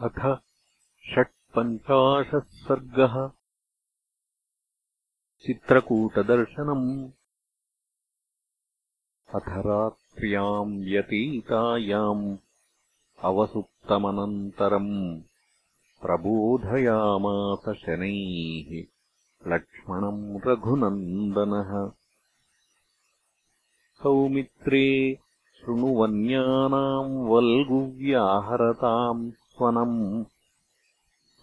अथ षट्पञ्चाशः सर्गः चित्रकूटदर्शनम्। अथ रात्र्याम् व्यतीतायाम् अवसुप्तमनन्तरम् प्रबोधयामास शनैः लक्ष्मणम् रघुनन्दनः। सौमित्रे शृणुवन्यानाम् वल्गुव्याहरताम्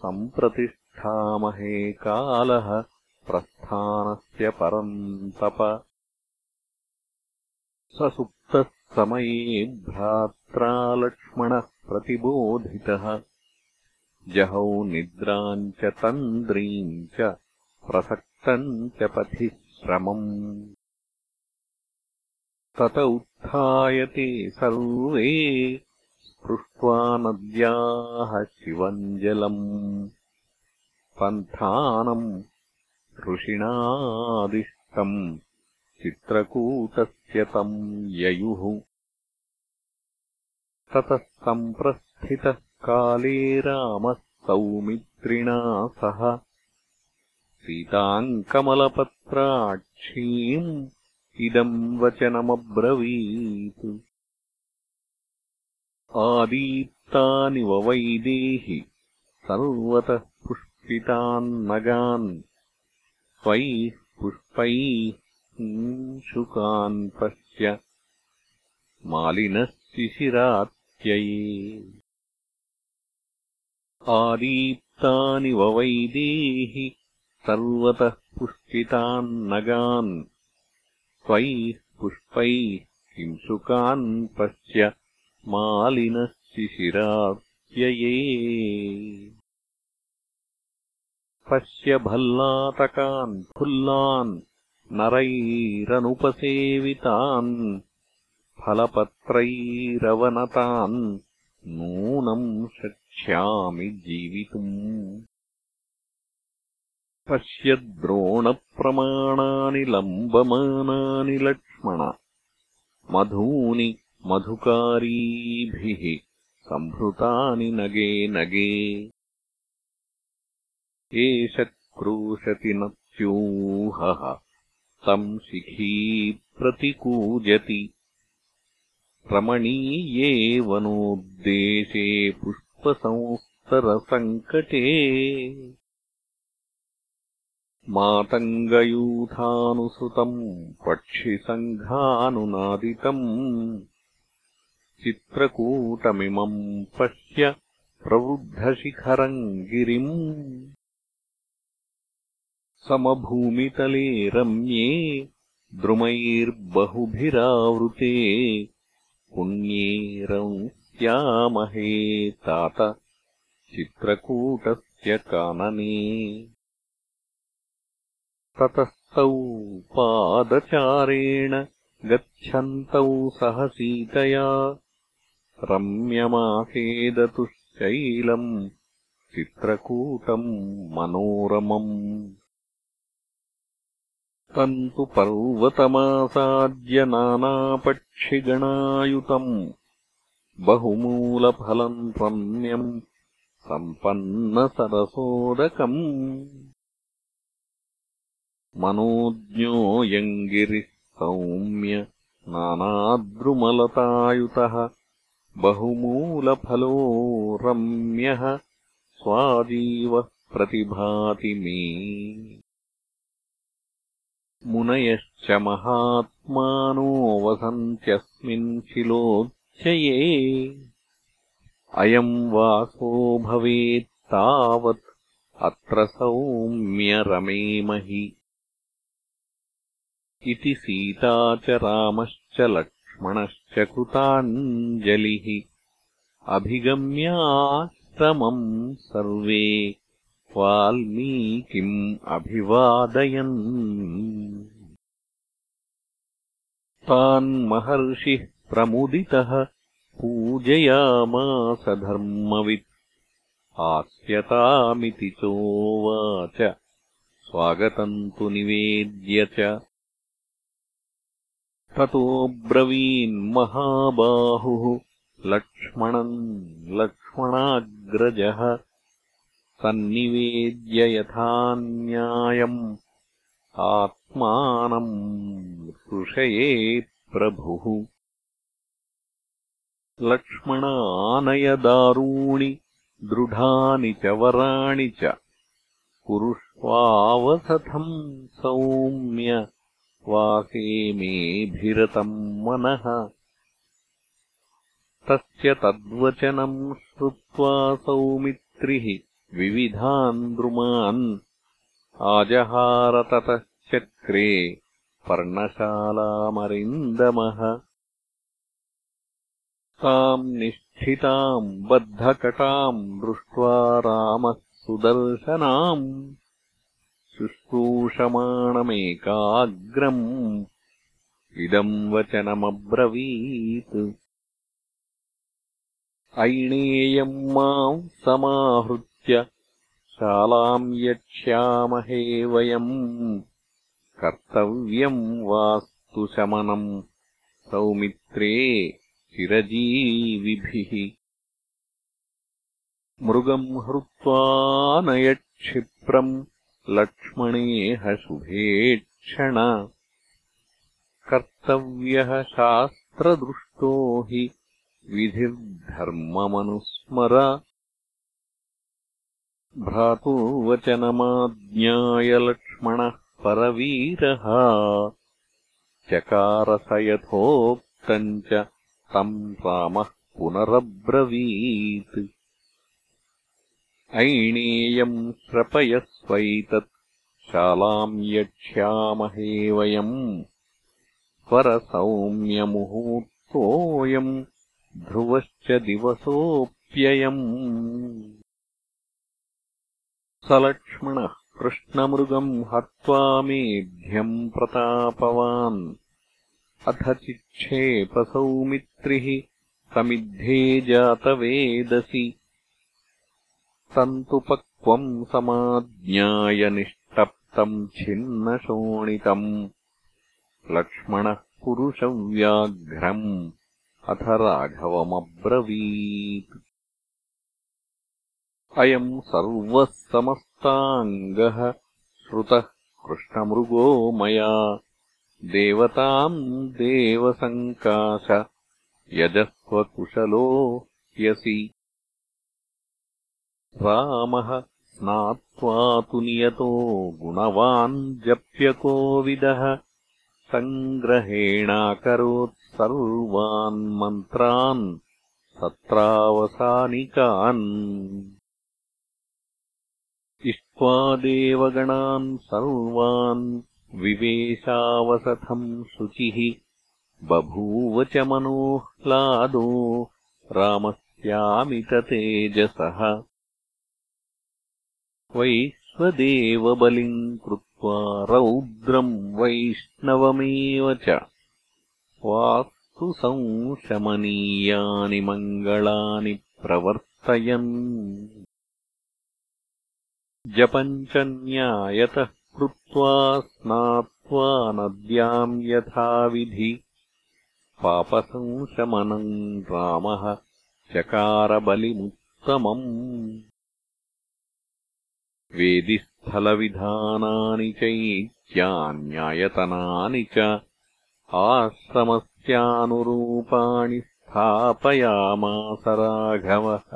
सम्प्रतिष्ठामहे कालः प्रस्थानस्य परन्तप स सुप्तः समये भ्रात्रा लक्ष्मणः प्रतिबोधितः। जहौ निद्राम् च तन्द्रीम् च प्रसक्तम् च पथि श्रमम् तत उत्थायते सर्वे पृष्ट्वा नद्याः शिवञ्जलम्। पन्थानम् ऋषिणादिष्टम् चित्रकूटस्य तम् ययुः। ततः सम्प्रस्थितः काले रामः सौमित्रिणा सह। सीताम् कमलपत्राक्षीम् इदम् वचनमब्रवीत् आदीप्तानि वैदेहि सर्वतः पुष्पितान्नगान् स्वैः पुष्पैः शुकान् पश्य मालिनः शिशिरात्यये आदीप्तानि वैदेहि सर्वतः पुष्पितान्नगान् स्वैः पुष्पैः हिंसुकान् पश्य मालिनः शिशिरात्यये पश्य भल्लातकान् फुल्लान् नरैरनुपसेवितान् फलपत्रैरवनतान् नूनम् शक्ष्यामि जीवितुम्। पश्य द्रोणप्रमाणानि लम्बमानानि लक्ष्मण मधूनि मधुकारीभिः सम्भृतानि नगे नगे। एष क्रोशति नत्यूहः तम् शिखी प्रतिकूजति। रमणीये वनोद्देशे पुष्पसंस्तरसङ्कटे मातङ्गयूथानुसृतम् पक्षिसङ्घानुनादितम् चित्रकूटमिमम् पश्य प्रवृद्धशिखरम् गिरिम् समभूमितले रम्ये द्रुमैर्बहुभिरावृते पुण्ये रंस्यामहे तात चित्रकूटस्य कानने। ततस्तौ पादचारेण गच्छन्तौ सह सीतया रम्यमासेदतुश्चैलम् चित्रकूटम् मनोरमम्। तम् तु पर्वतमासाद्य नानापक्षिगणायुतम् बहुमूलफलम् रम्यम् सम्पन्नसरसोदकम्। मनोज्ञोऽयम् गिरिः सौम्य नानाद्रुमलतायुतः बहुमूलफलो रम्यः स्वाजीवः प्रतिभाति मे मुनयश्च महात्मानो वसन्त्यस्मिन् शिलोच्चये। अयम् वासो भवेत्तावत् अत्र सौम्य रमेमहि इति सीता च रामश्च लक्ष् लक्ष्मणश्च कृताञ्जलिः अभिगम्याश्रमम् सर्वे वाल्मीकिम् अभिवादयन्। तान्महर्षिः प्रमुदितः पूजयामास धर्मवित्। आस्यतामिति चोवाच। स्वागतम् तु निवेद्य च ततोऽब्रवीन्महाबाहुः लक्ष्मणम् लक्ष्मणाग्रजम् दशरथाग्रजः सन्निवेद्य यथा न्यायम् आत्मानम् ऋषये प्रभुः। लक्ष्मणानयदारूणि दृढानि च वराणि च। कुरुष्वावसथम् सौम्य मेभिरतम् मनः। तस्य तद्वचनम् श्रुत्वा सौमित्रिः विविधान् द्रुमान् आजहारततश्चक्रे पर्णशालामरिन्दमः। ताम् निष्ठिताम् बद्धकटाम् दृष्ट्वा रामः सुदर्शनाम् शुश्रूषमाणमेकाग्रम्। इदम् वचनमब्रवीत्। ऐणेयम् माम् समाहृत्य शालाम् यक्ष्यामहे वयम्। कर्तव्यम् वास्तु शमनम्। सौमित्रे चिरजीविभिः। मृगम् हृत्वा नयक्षिप्रम् लक्ष्मणेह शुभेक्षण कर्तव्यः शास्त्रदृष्टो हि विधिर्धर्ममनुस्मर। लक्ष्मणः परवीरः। चकारस यथोक्तम् च तम् रामः पुनरब्रवीत् ऐणेयम् श्रपयस्वैतत् शालाम् यक्ष्यामहे वयम्। परसौम्यमुहूर्तोऽयम्। ध्रुवश्च दिवसोऽप्ययम्। स लक्ष्मणः कृष्णमृगम् हत्वा मेध्यम् प्रतापवान्। अथ चिक्षेपसौमित्रिः समिद्धे जातवेदसि तन्तुपक्वम् समाज्ञाय निष्टप्तम् छिन्नशोणितम्। लक्ष्मणः पुरुषव्याघ्रम् अथ राघवमब्रवीत्। अयम् सर्वः समस्ताङ्गः श्रुतः कृष्णमृगो मया। देवताम् देवसङ्काश। यजस्वकुशलो यसि रामः स्नात्वा तु नियतो गुणवान् जप्यकोविदः सङ्ग्रहेणाकरोत् सर्वान् मन्त्रान् सत्रावसानिकान्। इष्ट्वा देवगणान् सर्वान् विवेशावसथम् शुचिः। बभूव च मनोह्लादो रामस्यामिततेजसः वैश्वदेवबलिम् कृत्वा रौद्रम् वैष्णवमेव च। वास्तु संशमनीयानि मङ्गलानि प्रवर्तयन्। जपम् च न्यायतः कृत्वा स्नात्वा नद्याम् यथाविधि। पापसंशमनम् रामः चकारबलिमुत्तमम् वेदिस्थलविधानानि चैत्यान्यायतनानि च आश्रमस्यानुरूपाणि स्थापयामास राघवः।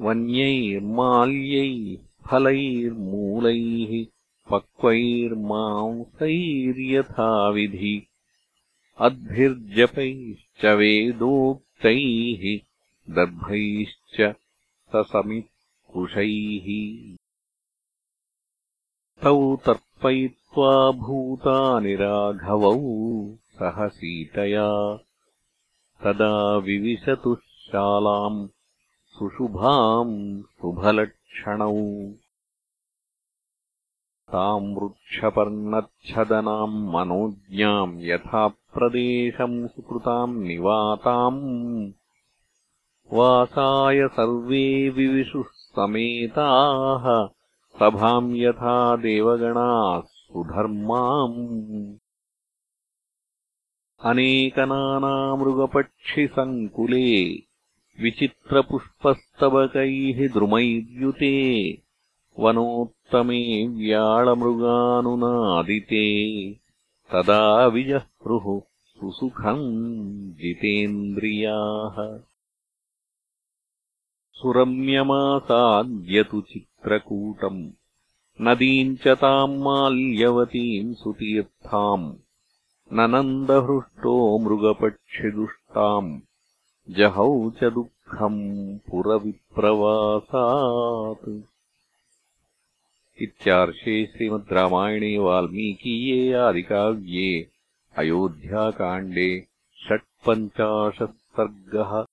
वन्यैर्माल्यैः फलैर्मूलैः पक्वैर्मांसैर्यथाविधि अद्भिर्जपैश्च वेदोक्तैः दर्भैश्च तौ तर्पयित्वा भूतानि राघवौ सह सीतया तदा विविशतुः शालाम् सुशुभाम् शुभलक्षणौ। ताम् वृक्षपर्णच्छदनाम् मनोज्ञाम् यथा प्रदेशम् सुकृताम् निवाताम्। वासाय सर्वे विविशुः समेताः सभाम् यथा देवगणाः सुधर्माम्। अनेकनानामृगपक्षिसङ्कुले विचित्रपुष्पस्तबकैः द्रुमैर्युते वनोत्तमे व्याळमृगानुनादिते तदा विजह्रुः सुसुखम् जितेन्द्रियाः सुरम्यमासाद्यतु चित्रकूटम्। नदीम् च ताम् माल्यवतीम् सुतीर्थाम्। ननन्दहृष्टो मृगपक्षिदुष्टाम्। जहौ च दुःखम् पुरविप्रवासात्। इत्यार्षे श्रीमद् रामायणे वाल्मीकीये आदिकाव्ये अयोध्याकाण्डे षट्पञ्चाशत् सर्गः